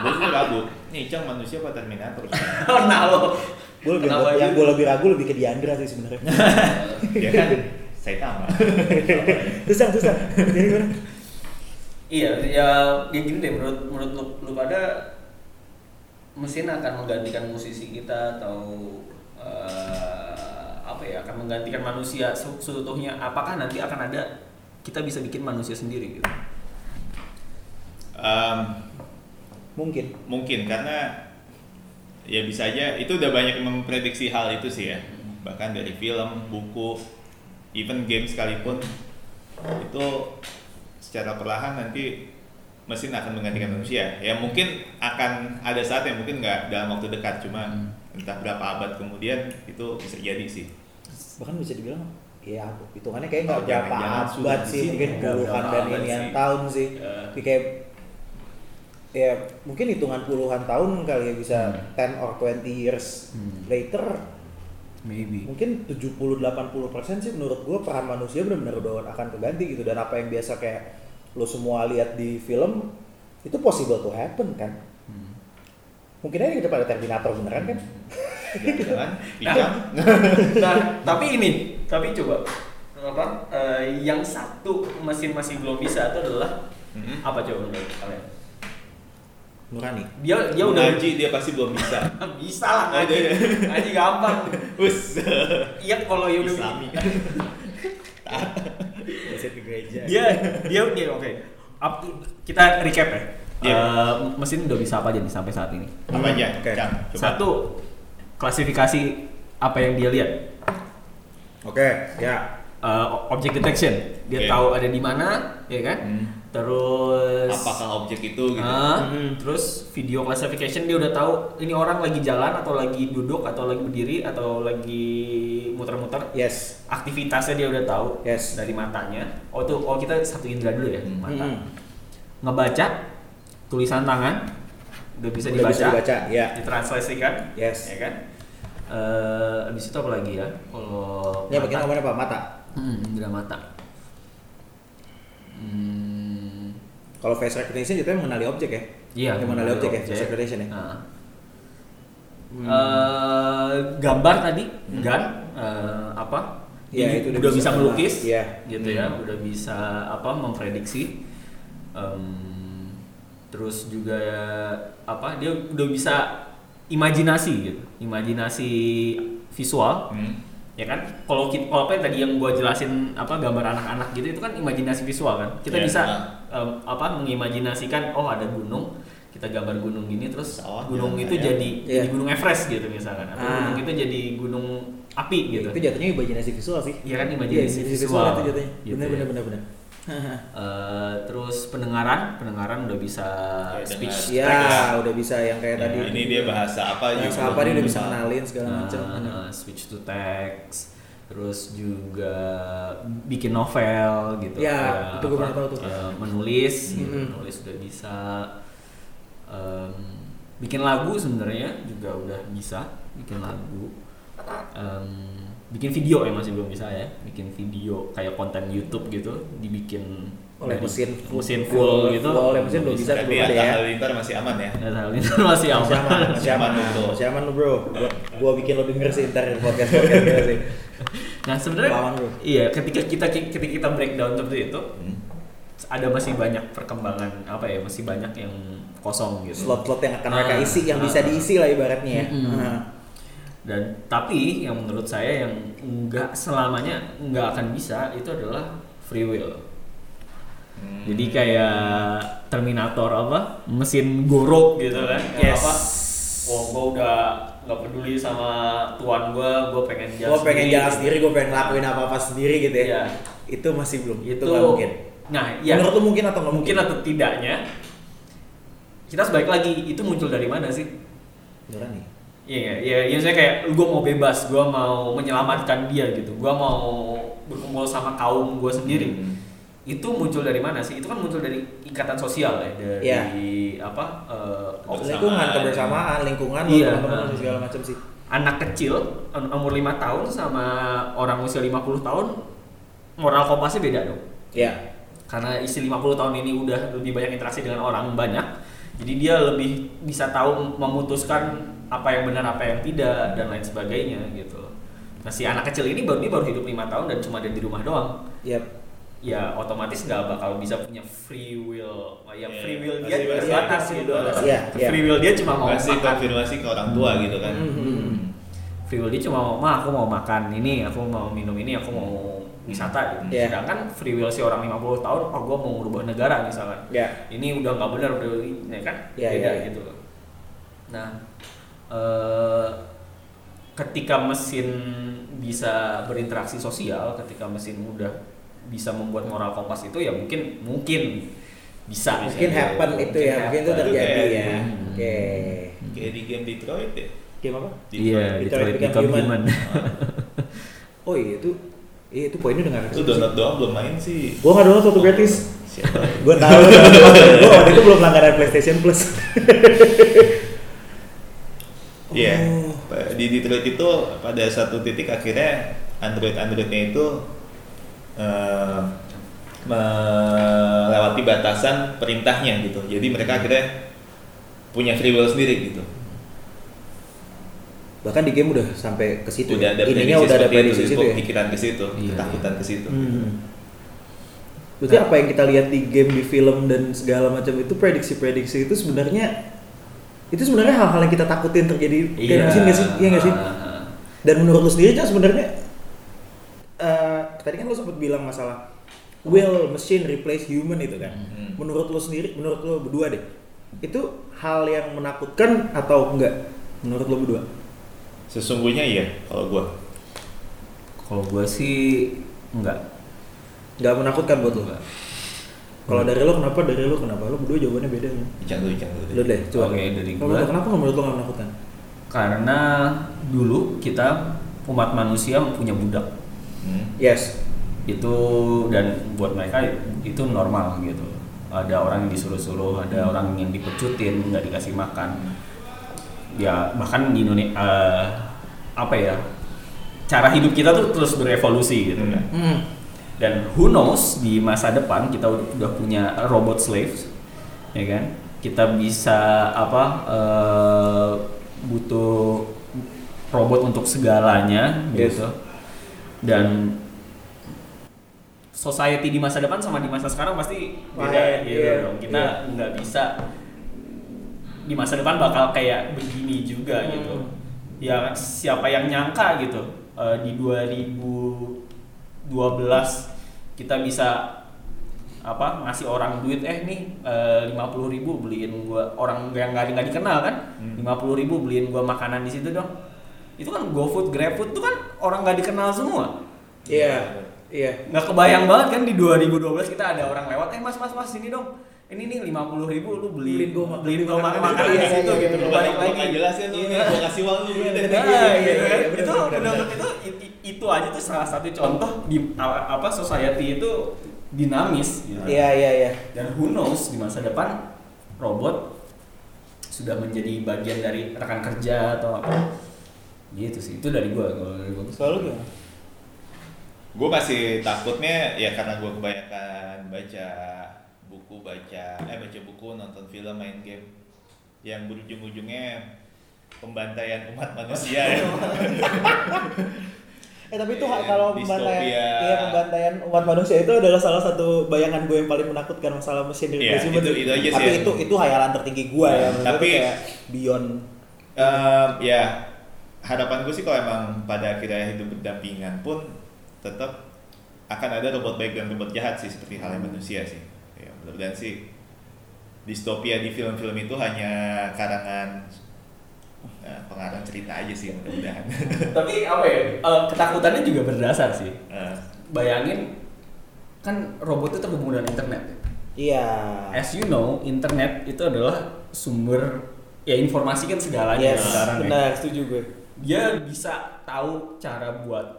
gue ragu. Nih Cang manusia apa Terminator? <laughs> nah lo, Gue lebih Kenapa yang gue lebih ragu lebih ke Diandra sih sebenarnya. <laughs> ya kan Saitama. susah susah. Jadi gimana? Iya, ya, ya gini deh menurut menurut lu, lu pada mesin akan menggantikan musisi kita atau eh, apa ya akan menggantikan manusia se- seutuhnya apakah nanti akan ada kita bisa bikin manusia sendiri gitu Em, Mungkin. mungkin karena ya bisa aja itu udah banyak memprediksi hal itu sih ya bahkan dari film buku even game sekalipun itu secara perlahan nanti mesin akan menggantikan manusia. Ya mungkin akan ada saat yang mungkin nggak dalam waktu dekat, cuma Hmm. entah berapa abad kemudian itu bisa jadi sih. Bahkan bisa dibilang ya hitungannya kayak nggak Oh, berapa abad sih mungkin puluhan dan inian tahun sih. Tapi kayak ya mungkin hitungan puluhan tahun kali ya bisa Hmm. 10 or 20 years Hmm. later maybe mungkin 70-80% sih menurut gua peran manusia benar-benar udah akan keganti gitu dan apa yang biasa kayak lo semua lihat di film itu possible to happen kan Hmm. mungkin aja kita pada Terminator beneran kan Jangan-jangan Nah, pinjam. <laughs> nah, tapi ini, tapi coba apa? eh, yang satu mesin masih belum bisa itu adalah Mhm. apa coba menurut kalian? Nurani Dia dia udah Ngaji dia pasti belum bisa. <laughs> bisa lah ngaji, ngaji gampang. Us. Iya kalau ya udah Islami. bisa <laughs> ke gereja dia dia dia oke. Up- kita recap ya. Iya. Eh, mesin udah bisa apa aja nih sampai saat ini? Apa aja? Coba. Satu klasifikasi apa yang dia lihat. oke ya Eh, object detection, dia Oke. tahu ada di mana, ya kan? Hmm. Terus Apakah objek itu gitu? Ah, Mhm. terus video classification dia udah tahu ini orang lagi jalan atau lagi duduk atau lagi berdiri atau lagi muter-muter. yes Aktivitasnya dia udah tahu Yes. dari matanya. Oh tuh, oh kita satu indra dulu ya, Hmm. mata. Mhm. Ngebaca tulisan tangan udah bisa Udah dibaca, bisa dibaca, ya. ditranslasikan, Yes. ya kan? Eh, abis itu apa lagi ya? Kalau ya bagian ngomongin apa mata Hmm, indra mata. Hmm, kalau face recognition itu mengenali objek ya Iya, Yang mengenali objek ya objek. face recognition ya Nah. Hmm. Eh, gambar tadi, gun, eh, apa? Iya, Ini itu udah udah bisa bisa melukis, Iya. gitu ya, Hmm. udah bisa apa? Memprediksi. Em, terus juga apa? Dia udah bisa imajinasi gitu, imajinasi visual, Hmm. ya kan? Kalau kita, kalau apa yang tadi yang gua jelasin apa gambar anak-anak gitu itu kan imajinasi visual kan? Kita Iya, bisa nah. em, apa? Mengimajinasikan, oh ada gunung, kita gambar gunung gini terus Sawah, gunung jalan itu raya. jadi Iya. jadi gunung Everest gitu misalkan atau Ah. gunung itu jadi gunung api gitu. itu jatuhnya imajinasi visual sih Iya kan, imajinasi visual. itu jatuhnya Gitu bener ya. bener bener bener Eh, terus pendengaran, pendengaran udah bisa speech dengar. to text. ya udah bisa yang kayak Nah, tadi ini dia bahasa apa bahasa apa dia udah bisa lupa. kenalin segala Nah, macam eh, speech to text terus juga bikin novel gitu Ya, Kayak itu gue tahu tuh. eh, menulis gitu, Mhm. menulis udah bisa Em, bikin lagu sebenarnya juga udah bisa bikin lagu Em, bikin video ya masih belum bisa ya bikin video kayak konten YouTube gitu dibikin oleh dari mesin full, mesin full gitu oleh mesin belum bisa Tapi belum ada Atta ya Halilintar masih aman ya. Ya, hal ini masih aman. aman masih aman Masih aman, masih aman, bro. lu bro gua, gua bikin lo denger sih ntar podcast podcast sih Nah sebenarnya iya ketika kita ketika kita breakdown seperti itu Hmm. ada masih banyak perkembangan apa ya masih banyak yang kosong gitu. slot-slot yang akan mereka Ah, isi yang ah, bisa ah. diisi lah ibaratnya ya. Ah. Dan tapi yang menurut saya yang nggak selamanya nggak akan bisa itu adalah free will. Hmm. Jadi kayak Terminator apa mesin gorok gitu kan? Yang Yes. apa? Wah, gua udah nggak peduli sama tuan gua, gua pengen jalan gue pengen sendiri. jalan sendiri gue pengen ngelakuin apa apa sendiri gitu ya Iya. itu masih belum itu Itu nggak mungkin Nah, ya menurut lu mungkin atau nggak mungkin atau tidaknya kita sebalik lagi itu muncul dari mana sih? Beneran nih Iya, iya, iya, saya kayak gue mau bebas, gue mau menyelamatkan dia gitu, gue mau berkumpul sama kaum gue sendiri. Hmm. Itu muncul dari mana sih? Itu kan muncul dari ikatan sosial ya, dari Iya. apa? Kebersamaan. lingkungan kebersamaan lingkungan Iya. teman-teman segala macam sih anak kecil um- umur 5 tahun sama orang usia 50 tahun moral kompasnya beda dong. ya karena isi 50 tahun ini udah lebih banyak interaksi dengan orang banyak jadi dia lebih bisa tahu memutuskan apa yang benar apa yang tidak dan lain sebagainya gitu nah si anak kecil ini baru dia baru hidup lima tahun dan cuma ada di rumah doang ya ya otomatis nggak bakal bisa punya free will ya Iya, free will dia terbatas pasti gitu. Iya, iya. free will dia cuma mau Masih makan konfirmasi ke orang tua gitu kan. Hmm. free will dia cuma mau ma aku mau makan ini aku mau minum ini aku mau wisata gitu Iya. sedangkan free will si orang 50 tahun oh gue mau merubah negara misalkan ya ini udah nggak benar udah ya kan Iya, beda iya, iya. gitu nah eh, ketika mesin bisa berinteraksi sosial ketika mesin udah bisa membuat moral kompas itu ya mungkin mungkin bisa Mungkin Bisa. happen itu ya, mungkin itu terjadi ya. Hmm. Oke. Kayak di game Detroit ya. Game apa? Iya, Detroit Detroit Become Become Human. Human. <laughs> Oh iya itu iya itu poinnya nggak Itu download doang belum main sih. Gua nggak download waktu gratis. <laughs> Gua tahu. <laughs> Gua waktu itu belum langganan PlayStation Plus. <laughs> Iya. Oh. Pa- Di Detroit itu pada satu titik akhirnya Android Androidnya itu eh, melewati batasan perintahnya gitu. Jadi mereka akhirnya punya free will sendiri gitu. Bahkan di game udah sampai ke situ. udah ya? ada Ininya udah ada prediksi itu, situ ya. pikiran ke situ, Iya, ketakutan ke situ. Hmm. Berarti apa yang kita lihat di game, di film dan segala macam itu prediksi-prediksi itu sebenarnya itu sebenarnya hal-hal yang kita takutin terjadi di mesin nggak sih? Iya nggak sih? Ah, Dan menurut lu sendiri kan sebenarnya eh, tadi kan lu sempat bilang masalah will machine replace human itu kan. Hmm. Menurut lu sendiri, menurut lu berdua deh, itu hal yang menakutkan atau enggak? Menurut lu berdua? Sesungguhnya iya kalau gua. Kalau gue sih enggak. Nggak menakutkan buat? Enggak. Kalau dari lu kenapa? Dari lu kenapa? Lu berdua jawabannya beda kan? Jangan dulu, jangan dulu. Lu deh, coba. Oke, dari Kalau gua. lu kenapa menurut lu nggak menakutkan? Karena dulu kita umat manusia punya budak. Hmm. Yes. Itu dan buat mereka itu normal gitu. Ada orang yang disuruh-suruh, ada orang yang dipecutin, nggak dikasih makan. Ya bahkan di Indonesia apa ya? Cara hidup kita tuh terus berevolusi gitu kan. Hmm. dan who knows di masa depan kita udah, punya robot slaves ya kan kita bisa apa eh, butuh robot untuk segalanya Yes. gitu dan society di masa depan sama di masa sekarang pasti beda gitu iya, dong kita iya. nggak bisa di masa depan bakal kayak begini juga Hmm. gitu ya siapa yang nyangka gitu eh, di 2012 kita bisa apa ngasih orang duit eh nih lima puluh ribu beliin gua orang yang nggak nggak dikenal kan Hmm. lima puluh ribu beliin gua makanan di situ dong itu kan GoFood GrabFood tuh kan orang nggak dikenal semua Iya. Iya. nggak kebayang banget kan di 2012 kita ada orang lewat eh mas mas mas sini dong ini nih lima puluh ribu lu beli Beliin gua beliin gua makanan Iya, di iya, situ iya, gitu iya. lu balik lagi Nggak jelas ya lu, Iya. gua kasih uang lu <laughs> Iya, gitu. Nah, Iya, gitu iya, kan. iya, itu itu itu aja tuh salah satu contoh di apa society itu dinamis gitu. Iya, iya, iya. dan who knows di masa depan robot sudah menjadi bagian dari rekan kerja atau apa gitu sih itu dari gua kalau dari gua Selalu gimana? Gue masih takutnya ya karena gue kebanyakan baca buku, baca eh baca buku, nonton film, main game yang berujung-ujungnya pembantaian umat manusia ya. <laughs> Eh tapi itu Iya, kalau pembantaian, iya pembantaian umat manusia itu adalah salah satu bayangan gue yang paling menakutkan masalah mesin Iya, replacement. itu- itu aja sih Tapi itu itu hayalan tertinggi gue ya. Iya, menurut tapi- kayak beyond. Em, ya harapan gue sih kalau emang pada akhirnya hidup berdampingan pun tetap akan ada robot baik dan robot jahat sih seperti halnya manusia sih. Ya, mudah-mudahan sih distopia di film-film itu hanya karangan eh, pengarang cerita aja sih mudah-mudahan. <laughs> tapi apa ya eh, ketakutannya juga berdasar sih Eh, bayangin kan robot itu terhubung dengan internet Iya. as you know internet itu adalah sumber ya informasi kan segalanya Yes, sekarang ya. benar, setuju gue. dia bisa tahu cara buat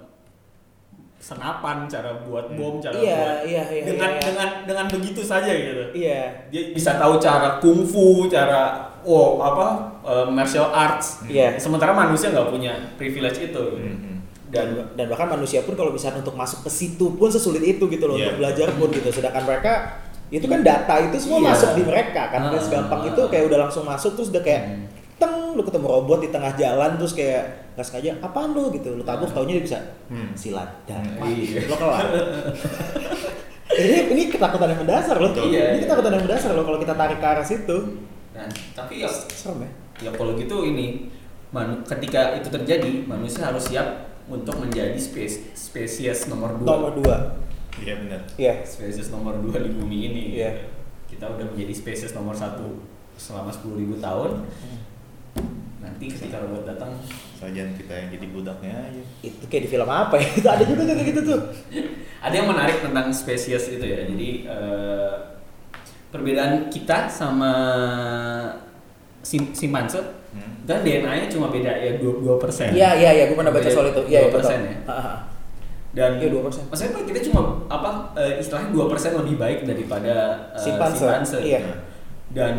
senapan, cara buat bom, cara Iya, buat iya, iya, dengan iya. dengan dengan begitu saja gitu. Iya. Dia bisa tahu cara kungfu, cara oh apa eh, martial arts. Iya. Sementara manusia nggak punya privilege itu. gitu. mm, mm. Dan dan bahkan manusia pun kalau misalnya untuk masuk ke situ pun sesulit itu gitu loh Iya. untuk belajar pun gitu. Sedangkan mereka itu kan data itu semua Iya. masuk di mereka kan. Udah Ah. segampang itu kayak udah langsung masuk terus udah kayak Hmm. Teng lu ketemu robot di tengah jalan terus kayak nggak sengaja apaan lu gitu lu tabuk taunya dia bisa Hmm. silat dan Iya. lo kelar <laughs> ini ini ketakutan yang mendasar loh Iya, ini iya. ketakutan yang mendasar loh kalau kita tarik ke arah situ Nah, tapi ya serem ya ya kalau gitu ini manu- ketika itu terjadi manusia harus siap untuk menjadi spes- spesies nomor dua. nomor dua Iya benar. iya spesies nomor dua di bumi ini. Iya. Kita udah menjadi spesies nomor satu selama 10.000 tahun. Nanti ketika robot datang, Sajian kita yang jadi budaknya aja. itu kayak di film apa ya <laughs> itu ada juga kayak gitu tuh <laughs> ada yang menarik tentang spesies itu ya. Jadi eh, perbedaan kita sama sim simpanse Hmm. dan DNA-nya cuma beda ya dua dua persen. Iya iya iya, gue pernah baca soal itu. Iya, Dua persen betul. ya. Dan Iya, 2%. Maksudnya Pak, kita cuma apa eh, istilahnya dua persen lebih baik daripada eh, Simpanse, simpanse. iya. Dan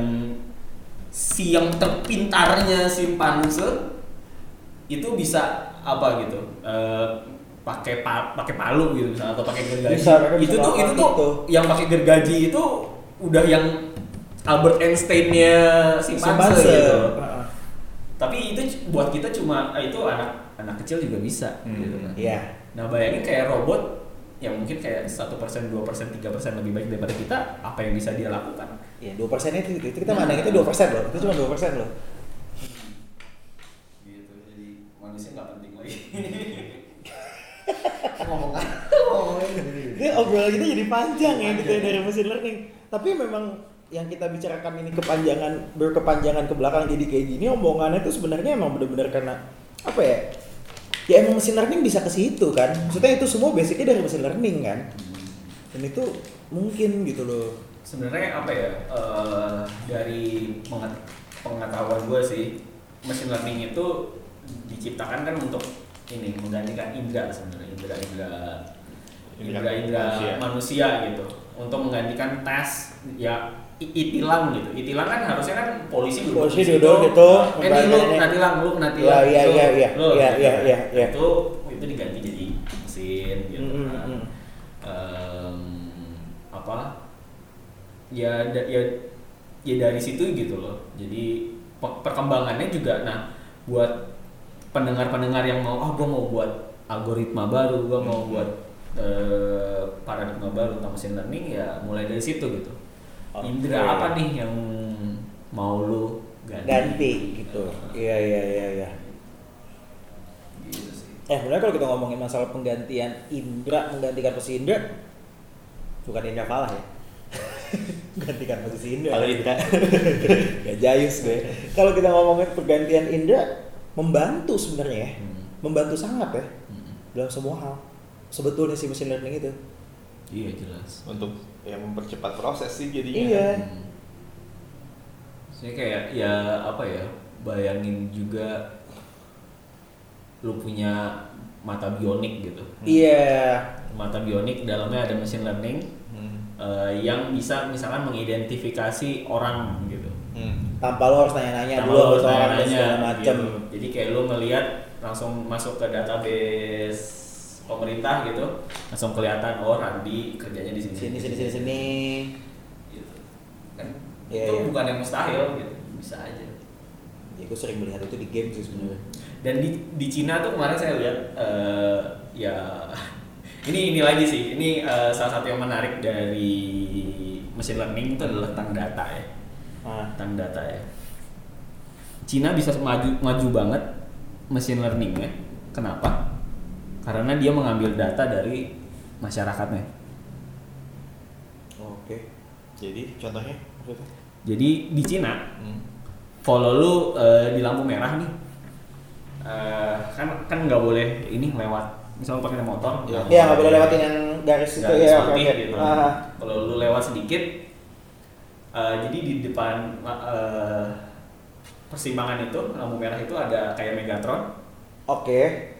si yang terpintarnya simpanse itu bisa apa gitu eh, pakai pa, pakai palu gitu misalnya atau pakai gergaji Bisa, itu tuh itu tuh itu. yang pakai gergaji itu udah yang Albert Einstein-nya simpanse, Simpanse. gitu ha. tapi itu buat kita cuma ah, itu anak anak kecil juga bisa Hmm. gitu kan. Iya. Nah bayangin kayak robot yang mungkin kayak satu persen, dua persen, tiga persen lebih baik daripada kita, apa yang bisa dia lakukan? Iya, dua persen itu, itu kita mandang itu dua persen loh. Itu cuma dua persen loh. Gitu, jadi manusia nggak penting lagi. <laughs> Ngomong. Ini obrolan kita jadi panjang ya gitu ya dari machine learning. Tapi memang yang kita bicarakan ini kepanjangan berkepanjangan ke belakang jadi kayak gini omongannya itu sebenarnya emang bener-bener karena apa ya? Ya emang machine learning bisa ke situ kan. Maksudnya itu semua basicnya dari machine learning kan. Dan itu mungkin gitu loh. Sebenarnya apa ya? eh, dari penget- pengetahuan gue sih, machine learning itu diciptakan kan untuk ini menggantikan indra sebenarnya indra indra Indra indra indra manusia. manusia. gitu untuk menggantikan tes ya itilang gitu itilang kan harusnya kan polisi duduk Polisi situ. duduk gitu, eh ini lu kena tilang lu kena Iya, tilang iya, iya, iya. lu, Iya, gitu kan. iya, iya. itu itu diganti jadi mesin gitu Mm, mm, kan. Em, apa ya da- ya ya dari situ gitu loh jadi pe- perkembangannya juga nah buat pendengar-pendengar yang mau oh gue mau buat algoritma baru gue mau Hmm. buat eh, paradigma baru tentang machine learning ya mulai dari situ gitu Oke. indra apa nih yang mau lu ganti, Ganti gitu. Iya, iya, iya, iya. gitu Eh, sebenarnya kalau kita ngomongin masalah penggantian indra menggantikan posisi indra, bukan indra falah ya. <laughs> Menggantikan posisi indra. Kalau Indra. <laughs> ya jayus gue. Kalau kita ngomongin pergantian indra, membantu sebenarnya ya. Hmm. Membantu sangat ya Hmm. dalam semua hal. Sebetulnya si machine learning itu. iya jelas Untuk ya mempercepat proses sih jadinya. Iya. Hmm. Saya kayak ya apa ya bayangin juga lu punya mata bionik gitu. Iya. Mata bionik dalamnya ada machine learning Eh, yang bisa misalkan mengidentifikasi orang gitu. Hmm. Tanpa lo harus nanya-nanya dulu lu harus nanya-nanya, segala macem. gitu. Jadi kayak lu ngelihat langsung masuk ke database pemerintah gitu, langsung kelihatan oh Randi kerjanya di sini. Sini sini sini sini. Gitu. Kan Iya, itu iya. bukan yang mustahil gitu, bisa aja. Ya gue sering melihat itu di game sih sebenarnya. Dan di di Cina tuh kemarin saya lihat eh, ya ini ini lagi sih, ini eh, salah satu yang menarik dari machine learning itu adalah tentang data ya, Ah. tentang data ya. Cina bisa maju maju banget machine learningnya, kenapa? Karena dia mengambil data dari masyarakatnya. Oke. Jadi contohnya maksudnya? Jadi di Cina Hmm. follow lu eh, di lampu merah nih, eh, kan kan nggak boleh ini lewat, misalnya pakai motor, Iya. Iya nggak boleh lewatin yang garis itu garis ya. Putih oke. gitu. Ah. Kalau lu lewat sedikit, eh, jadi di depan eh, persimpangan itu lampu merah itu ada kayak Megatron. Oke.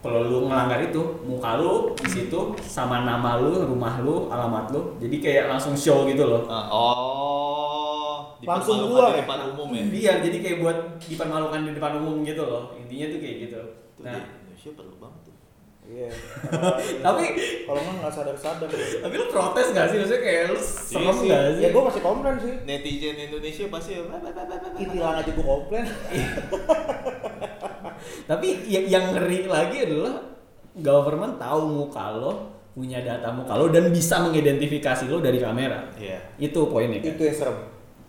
Kalau lu melanggar itu, muka lu di situ sama nama lu, rumah lu, alamat lu, jadi kayak langsung show gitu loh. Ah, oh. Langsung dipermalukan keluar di ya? depan umum ya. Iya, jadi kayak buat dipermalukan di depan umum gitu loh. Intinya tuh kayak gitu. Nah, di Indonesia perlu banget. Iya. <laughs> tapi Kalau nggak nggak sadar-sadar. tapi lu protes gak sih? Maksudnya kayak lu serem sih. gak sih? Ya gue masih komplain sih. Netizen Indonesia pasti <laughs> ya. Itilang aja gue komplain. Tapi yang, ngeri lagi adalah government tahu muka lo, punya data muka lo dan bisa mengidentifikasi lo dari kamera. Iya. Itu poinnya kan? itu yang serem.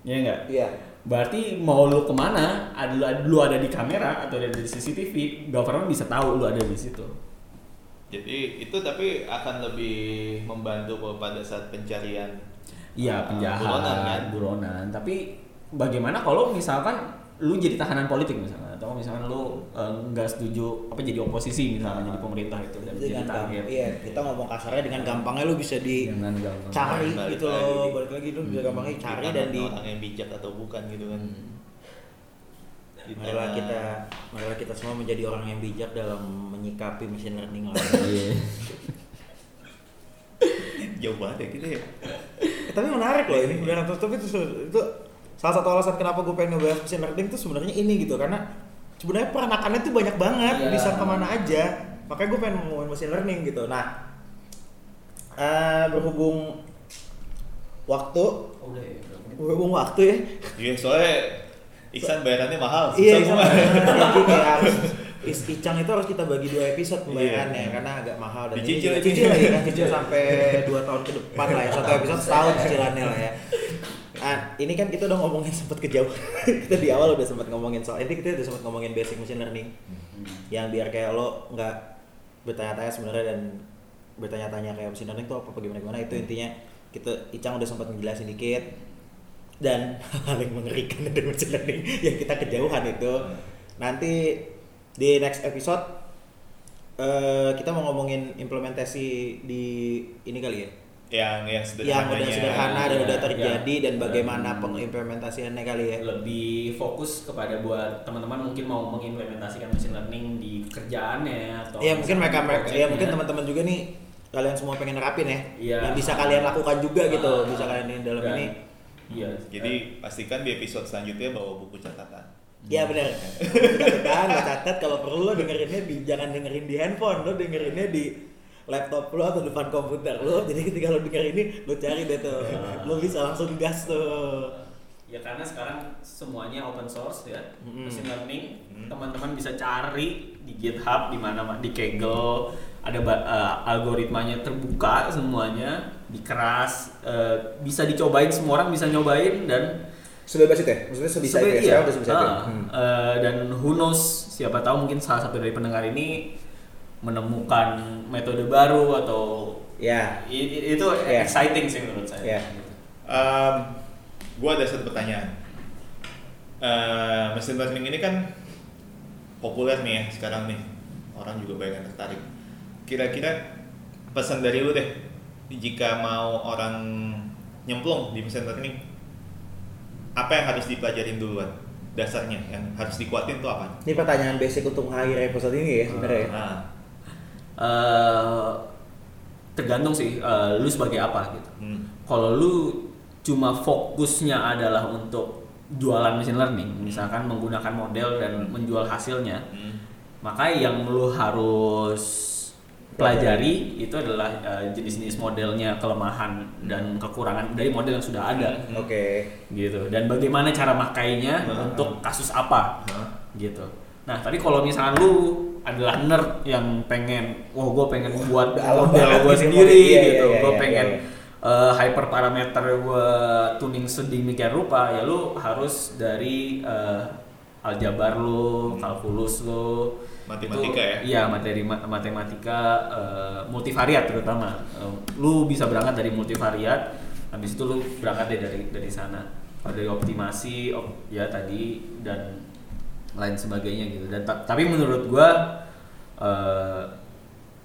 Iya enggak? Iya. Berarti mau lu ke mana, ada lu ada di kamera atau ada di CCTV, government bisa tahu lu ada di situ. Jadi itu tapi akan lebih membantu pada saat pencarian Iya uh, penjahat, buronan kan. buronan. Tapi bagaimana kalau misalkan lu jadi tahanan politik misalnya atau misalnya lu eh, nggak setuju apa jadi oposisi misalnya jadi pemerintah itu dan jadi target. Iya kita ngomong kasarnya dengan gampangnya lu bisa di dengan gampang. cari Balik gitu lagi. loh balik lagi lu bisa gampangnya cari dan di orang yang bijak atau bukan gitu kan Di marilah tengah- kita marilah kita semua menjadi orang yang bijak dalam menyikapi machine learning lah. Iya. <laughs> jauh banget ya kita ya. Eh, tapi menarik loh ini beneran tapi itu, itu salah satu alasan kenapa gue pengen ngebahas machine learning itu sebenarnya ini gitu karena sebenarnya peranakannya tuh banyak banget Iya. bisa ke mana aja. Makanya gue pengen ngomongin machine learning gitu. Nah eh, berhubung waktu udah ya berhubung waktu ya. Iya soalnya Iksan bayarannya mahal iya susah semua. jadi kayak harus Is Icang itu harus kita bagi dua episode pembayarannya Iya. karena agak mahal dan Dicicil ini cicil lagi kan cicil sampai dua tahun ke depan lah ya. Satu episode setahun cicilannya lah ya. Nah, ini kan kita udah ngomongin sempat kejauhan. <laughs> kita di awal udah sempat ngomongin soal ini kita udah sempat ngomongin basic machine learning. Yang biar kayak lo nggak bertanya-tanya sebenarnya dan bertanya-tanya kayak machine learning itu apa, apa gimana gimana. Itu intinya kita Icang udah sempat ngejelasin dikit dan <laughs> hal yang mengerikan dari machine learning yang kita kejauhan itu. Nanti di next episode eh, kita mau ngomongin implementasi di ini kali ya? Yang yang yang sederhananya udah sederhana dan Iya, udah terjadi iya. dan bagaimana Dan- pengimplementasiannya kali ya? lebih fokus kepada buat teman-teman mungkin mau mengimplementasikan machine learning di kerjaannya atau ya mungkin mereka mereka ya mungkin teman-teman juga nih kalian semua pengen nerapin ya. Iya. yang bisa kalian lakukan juga gitu Ah, bisa kalian ini dalam ini iya. Jadi pastikan di episode selanjutnya bawa buku catatan. Ya benar catatan lo catat kalau perlu lo dengerinnya di jangan dengerin di handphone lo dengerinnya di laptop lo atau depan komputer lo. Jadi ketika lo denger ini lo cari deh tuh. Ah. lo bisa langsung gas tuh. Ya karena sekarang semuanya open source ya. Mm-mm. machine learning Hmm. teman-teman bisa cari di GitHub di mana di Kaggle ada eh, algoritmanya terbuka semuanya dikeras eh, bisa dicobain semua orang bisa nyobain dan sebebas itu ya maksudnya sebisa Sebe- itu ya itu? Ah, Hmm. eh, dan who knows siapa tahu mungkin salah satu dari pendengar ini menemukan metode baru atau ya i- itu Iya. exciting sih menurut saya. Iya. Um, gua ada satu pertanyaan. Eh, machine learning ini kan populer nih ya sekarang nih. Orang juga banyak yang tertarik. Kira-kira pesan dari lu deh, jika mau orang nyemplung di machine learning, apa yang harus dipelajarin duluan? Dasarnya yang harus dikuatin tuh apa? Ini pertanyaan basic untuk mengakhiri episode ini ya sebenarnya. ya. Nah, Eh, tergantung sih eh, lu sebagai apa gitu. hmm, Kalau lu cuma fokusnya adalah untuk jualan machine learning, misalkan menggunakan model dan menjual hasilnya, hmm, maka yang lu harus pelajari itu adalah eh, jenis-jenis modelnya, kelemahan dan kekurangan dari model yang sudah ada Oke. gitu. Dan bagaimana cara makainya Hmm. untuk kasus apa Hah? gitu. Nah, tapi kalau misalnya lu adalah nerd yang pengen, wah gue pengen buat model gue sendiri iya, gitu, iya, gue iya, pengen eh, hyperparameter gue tuning sedemikian rupa, ya lu harus dari eh, aljabar lu, kalkulus lu, Matematika itu- ya? Iya, materi ma- matematika eh, multivariat terutama. Eh, lu bisa berangkat dari multivariat, habis itu lu berangkat deh dari dari sana. Dari optimasi, op- ya tadi dan lain sebagainya gitu. Dan ta- tapi menurut gua eh,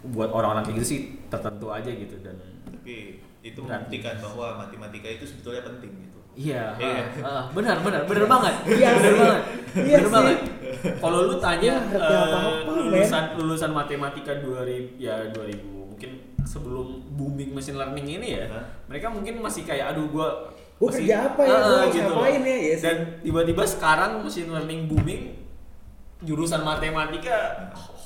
buat orang-orang kayak gitu sih tertentu aja gitu dan tapi itu Berat. membuktikan bahwa matematika itu sebetulnya penting gitu. Iya, Iya. ah, ah, benar benar benar banget. Iya benar banget. Iya benar banget. Kalau lu tanya Iya, men. lulusan lulusan matematika 2000 ya 2000 mungkin sebelum booming machine learning ini ya, Hah? mereka mungkin masih kayak aduh gua Gua masih- kerja apa ya? Ah, Gua gitu. ngapain ya? Iya sih. Dan tiba-tiba sekarang machine learning booming jurusan matematika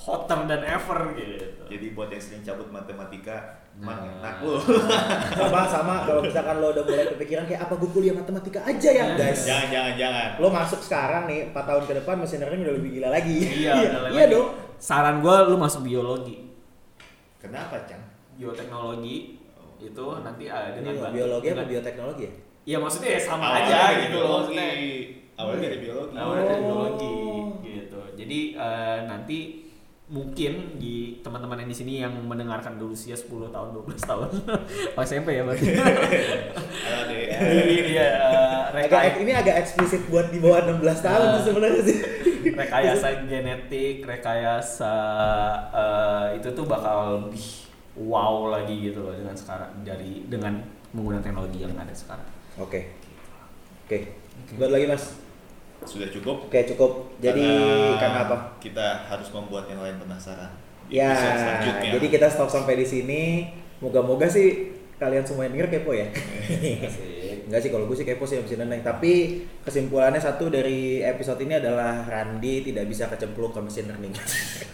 hotter than ever gitu. Jadi buat yang sering cabut matematika, Nah. enak lu. <laughs> sama sama kalau misalkan lo udah mulai kepikiran kayak apa gue kuliah matematika aja ya Nah. guys. jangan jangan jangan. Lo masuk sekarang nih 4 tahun ke depan machine learning udah lebih gila lagi. Iya, <laughs> udah iya lagi. dong. Saran gua lu masuk biologi. Kenapa, Cang? bioteknologi itu nanti ada Ini dengan bantu- biologi apa bioteknologi ya? Iya maksudnya ya sama Awalnya aja gitu loh. Awalnya dari biologi. Awalnya dari Oh. biologi gitu. Jadi eh, nanti mungkin di teman-teman yang di sini yang mendengarkan dulu usia 10 tahun 12 tahun. <laughs> Oh SMP ya berarti? Iya eh, agak ini agak eksplisit buat di bawah 16 tahun Ah. tuh sebenarnya sih. <laughs> Rekayasa genetik rekayasa eh, itu tuh bakal lebih wow lagi gitu loh dengan sekarang dari dengan menggunakan teknologi yang ada sekarang. Oke. Oke. Buat lagi mas Sudah cukup. oke cukup jadi karena apa Kita harus membuat yang lain penasaran. Di Ya, episode selanjutnya. jadi kita stop sampai di sini. Moga-moga sih kalian semua yang denger kepo ya. Enggak sih kalau gue sih kepo sih mesin learning. Tapi kesimpulannya satu dari episode ini adalah Randi tidak bisa kecemplung ke mesin learning.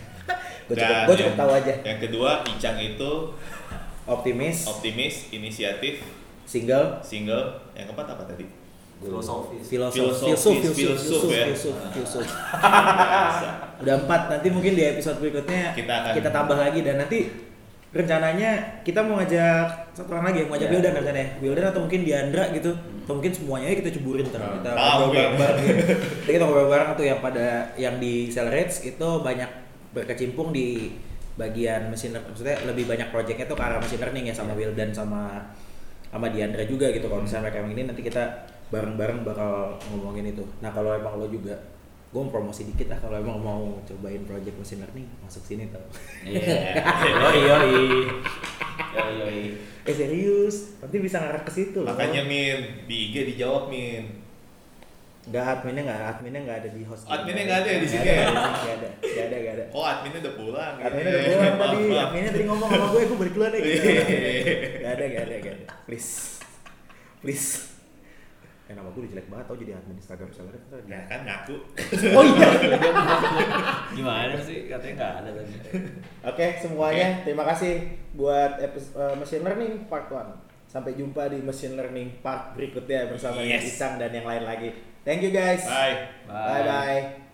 <laughs> gue cukup, gue cukup tahu aja. Yang kedua, Icang itu Optimis, optimis, inisiatif, single, single. Yang keempat apa tadi? Filosofis filosof, Filosofis, filsuf, filsuf, filsuf filsuf, ya. filsuf, filsuf. <laughs> Biasa. Udah empat. Nanti mungkin di episode berikutnya Kita akan- tambah lagi dan nanti rencananya kita mau ngajak satu orang lagi, mau ngajak Ya. Wildan rencananya. Wildan atau mungkin Diandra gitu. Atau mungkin semuanya kita ceburin. Hmm. Kita Ah, ngobrol bareng-bareng. <laughs> gitu. Kita ngobrol bareng tuh yang pada yang di Cellerates itu banyak berkecimpung di bagian mesin learning. Maksudnya lebih banyak projectnya tuh ke arah mesin learning ya sama Wildan sama sama Diandra juga gitu. Kalau misalnya mereka yang ini nanti kita bareng-bareng bakal ngomongin itu. Nah kalau emang lo juga gue mau promosi dikit lah kalau emang mau cobain project mesin learning masuk sini tau iya <laughs> yoi yoi yoi yoi eh serius nanti bisa ngarah ke situ loh Makanya Min, di IG dijawab Min. Nggak adminnya nggak adminnya nggak ada di host. Adminnya nggak ada ya di sini ada, ya? Ada, nggak ada, nggak ada. Oh adminnya udah pulang. Adminnya gitu udah ya. pulang Maaf, tadi. maaf. Adminnya tadi ngomong sama gue, gue balik duluan deh. Gitu. Iya. Gak ada, gak ada, gak ada. Please, please. Eh nama gue udah jelek banget tau jadi admin Instagram seller. Ya kan ngaku. Oh iya. gimana sih katanya nggak ada tadi Oke semuanya, terima kasih buat episode machine learning part 1 Sampai jumpa di machine learning part berikutnya bersama Yes. Isang dan yang lain lagi. Thank you guys. Bye. Bye bye.